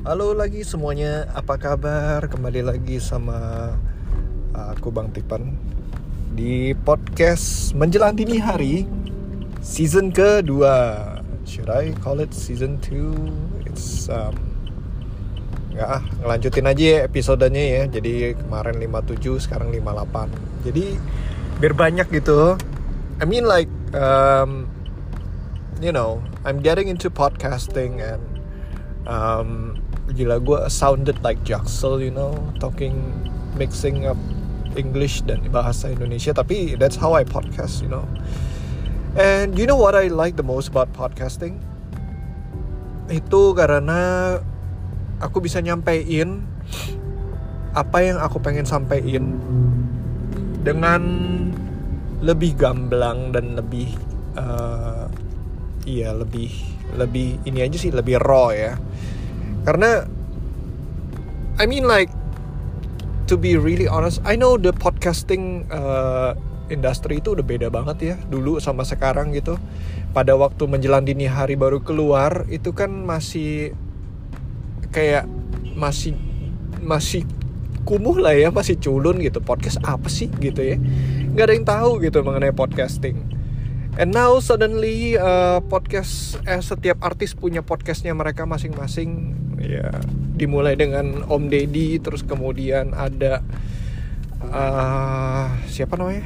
Halo lagi semuanya, apa kabar? Kembali lagi sama aku Bang Tipan Di podcast menjelang dini hari Season kedua Should I call it season 2? It's um, Nggak ah, ngelanjutin aja ya episodenya ya Jadi kemarin 57, sekarang 58 Jadi biar banyak gitu I mean like um, You know, I'm getting into podcasting and um, gila gue sounded like Jaxel you know? Talking mixing up English dan bahasa Indonesia tapi that's how I podcast you know? And you know what I like the most about podcasting? Itu karena aku bisa nyampein apa yang aku pengen sampein dengan lebih gamblang dan lebih uh, iya lebih lebih ini aja sih lebih raw ya karena I mean like to be really honest I know the podcasting uh, industry itu udah beda banget ya dulu sama sekarang gitu. Pada waktu menjelang dini hari baru keluar itu kan masih kayak masih masih kumuh lah ya masih culun gitu. Podcast apa sih gitu ya? Nggak ada yang tahu gitu mengenai podcasting. And now suddenly uh, podcast eh, setiap artis punya podcastnya mereka masing-masing. Ya dimulai dengan Om Deddy, terus kemudian ada uh, siapa namanya?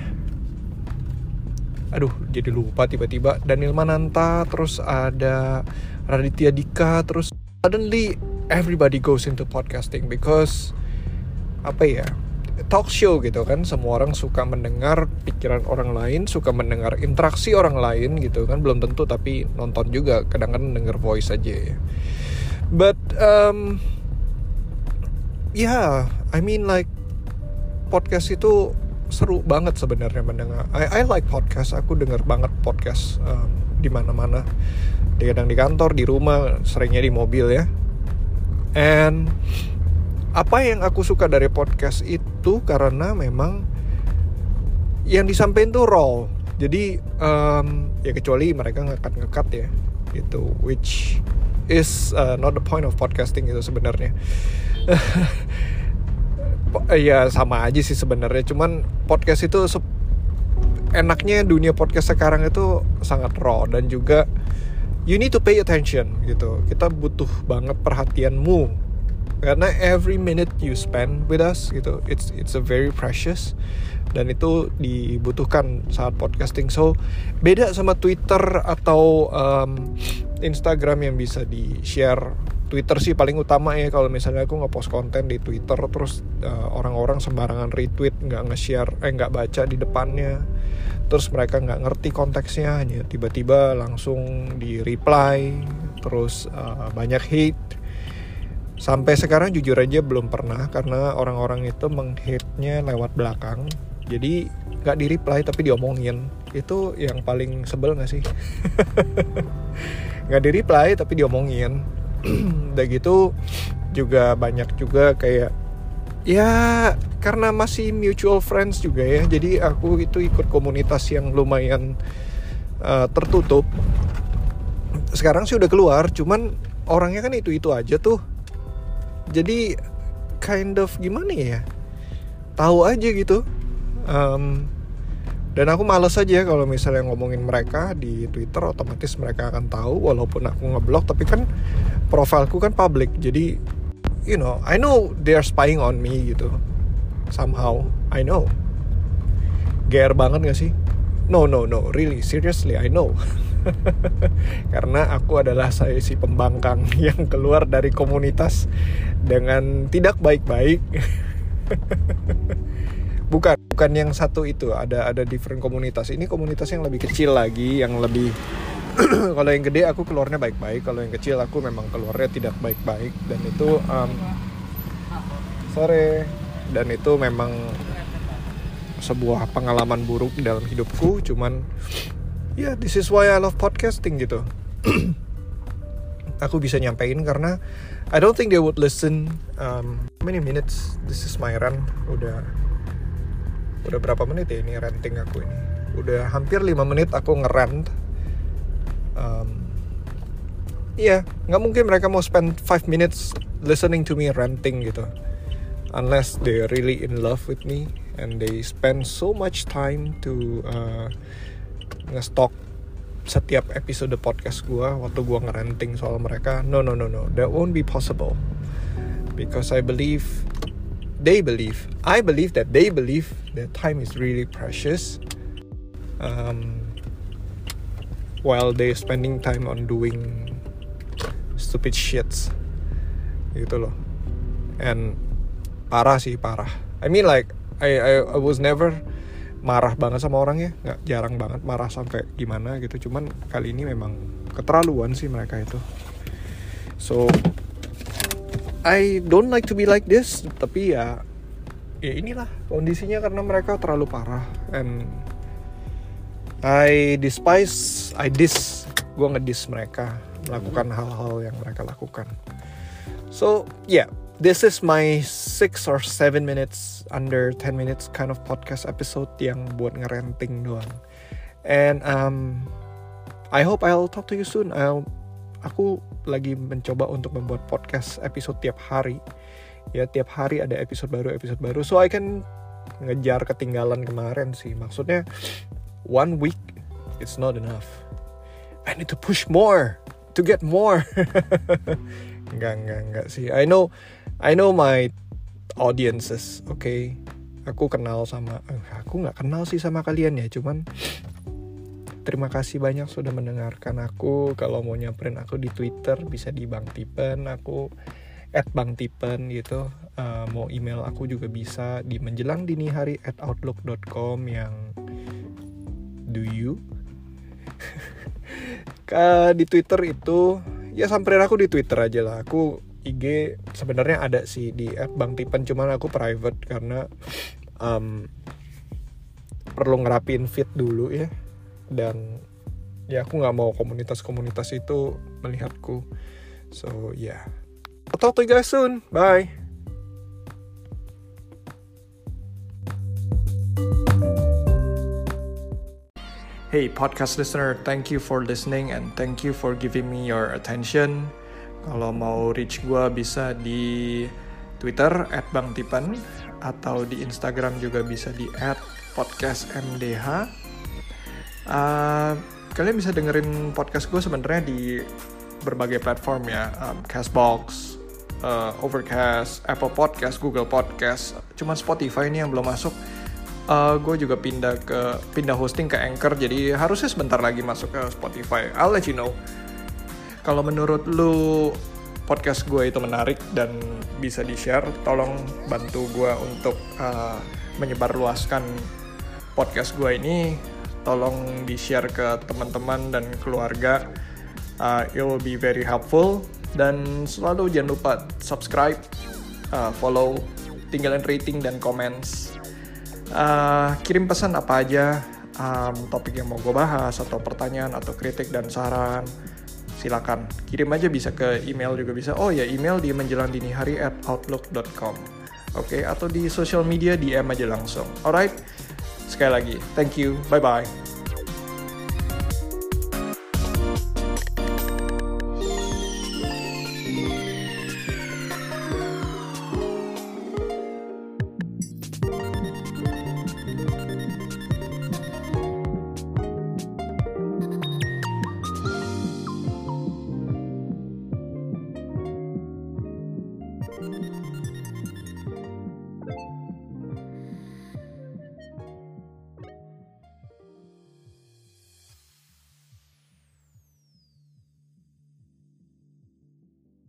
Aduh, jadi lupa tiba-tiba. Daniel Mananta, terus ada Raditya Dika, terus suddenly everybody goes into podcasting because apa ya? talk show gitu kan semua orang suka mendengar pikiran orang lain suka mendengar interaksi orang lain gitu kan belum tentu tapi nonton juga kadang-kadang denger voice aja ya but um, yeah I mean like podcast itu seru banget sebenarnya mendengar. I, I like podcast. Aku denger banget podcast um, di mana-mana. Di kadang di kantor di rumah seringnya di mobil ya. And apa yang aku suka dari podcast itu karena memang yang disampaikan tuh raw. Jadi um, ya kecuali mereka ngekat-ngekat ya gitu which is uh, not the point of podcasting itu sebenarnya. Ya sama aja sih sebenarnya. Cuman podcast itu enaknya dunia podcast sekarang itu sangat raw dan juga you need to pay attention gitu. Kita butuh banget perhatianmu karena every minute you spend with us gitu it's it's a very precious. Dan itu dibutuhkan saat podcasting. So beda sama Twitter atau um, Instagram yang bisa di share Twitter sih paling utama ya kalau misalnya aku nge-post konten di Twitter terus uh, orang-orang sembarangan retweet nggak nge-share eh nggak baca di depannya. Terus mereka nggak ngerti konteksnya hanya tiba-tiba langsung di reply terus uh, banyak hate sampai sekarang jujur aja belum pernah karena orang-orang itu menghitnya lewat belakang. Jadi nggak di reply tapi diomongin. Itu yang paling sebel nggak sih? Nggak di reply tapi diomongin. Udah gitu juga banyak juga kayak ya karena masih mutual friends juga ya. Jadi aku itu ikut komunitas yang lumayan uh, tertutup. Sekarang sih udah keluar cuman orangnya kan itu itu aja tuh jadi kind of gimana ya? Tahu aja gitu. Um, dan aku males aja kalau misalnya ngomongin mereka di Twitter otomatis mereka akan tahu walaupun aku ngeblok tapi kan profilku kan public. Jadi you know I know they are spying on me gitu. Somehow I know. GR banget gak sih? No no no. Really seriously I know karena aku adalah saya si pembangkang yang keluar dari komunitas dengan tidak baik-baik. Bukan bukan yang satu itu ada ada different komunitas. Ini komunitas yang lebih kecil lagi yang lebih kalau yang gede aku keluarnya baik-baik kalau yang kecil aku memang keluarnya tidak baik-baik. Dan itu um, sore. Dan itu memang sebuah pengalaman buruk dalam hidupku cuman ya yeah, this is why I love podcasting gitu. Aku bisa nyampein karena I don't think they would listen um, many minutes. This is my run udah udah berapa menit ya ini ranting aku ini? Udah hampir 5 menit aku ngerant. Um, iya yeah, nggak mungkin mereka mau spend 5 minutes listening to me ranting gitu. Unless they really in love with me and they spend so much time to uh, ngestok setiap episode podcast gue waktu gue ngerenting soal mereka no no no no that won't be possible. Because I believe they believe I believe that they believe that time is really precious um, while they spending time on doing stupid shits. Gitu loh. And parah sih parah. I mean like I I, I was never marah banget sama orangnya nggak jarang banget marah sampai gimana gitu. Cuman kali ini memang keterlaluan sih mereka itu. So I don't like to be like this tapi ya ya inilah kondisinya karena mereka terlalu parah. And I despise I dis gue ngedis mereka melakukan hal-hal yang mereka lakukan. So yeah this is my six or seven minutes under 10 minutes kind of podcast episode yang buat ngerenting doang. And um I hope I'll talk to you soon. I'll aku lagi mencoba untuk membuat podcast episode tiap hari. Ya tiap hari ada episode baru episode baru. So I can ngejar ketinggalan kemarin sih. Maksudnya one week it's not enough. I need to push more to get more Enggak, enggak, enggak sih. I know, I know my audiences, oke. Okay? Aku kenal sama, uh, aku nggak kenal sih sama kalian ya, cuman terima kasih banyak sudah mendengarkan aku. Kalau mau nyamperin aku di Twitter bisa di Bang Tipen, aku at Bang Tipen gitu. Uh, mau email aku juga bisa di menjelang dini hari at outlook.com yang do you? di Twitter itu ya samperin aku di Twitter aja lah. Aku IG sebenarnya ada sih di app Bang Tipen cuman aku private karena um, perlu ngerapin feed dulu ya. Dan ya aku nggak mau komunitas-komunitas itu melihatku. So yeah I'll talk to you guys soon. Bye Hey podcast listener, thank you for listening and thank you for giving me your attention. Kalau mau reach gue bisa di Twitter at Bang Tipan atau di Instagram juga bisa di podcastmdh. Uh, kalian bisa dengerin podcast gue sebenarnya di berbagai platform ya, um, Castbox, uh, Overcast, Apple Podcast, Google Podcast. Cuman Spotify ini yang belum masuk uh, gue juga pindah ke pindah hosting ke Anchor jadi harusnya sebentar lagi masuk ke Spotify. I'll let you know. Kalau menurut lu podcast gue itu menarik dan bisa di share tolong bantu gue untuk uh, menyebarluaskan podcast gue ini. Tolong di share ke teman-teman dan keluarga. Uh, it will be very helpful. Dan selalu jangan lupa subscribe uh, follow tinggalin rating dan comments uh, kirim pesan apa aja um, topik yang mau gue bahas atau pertanyaan atau kritik dan saran silakan. Kirim aja bisa ke email juga bisa. Oh ya email di menjelang dini hari at outlook.com oke okay? atau di social media DM aja langsung. Alright sekali lagi thank you bye bye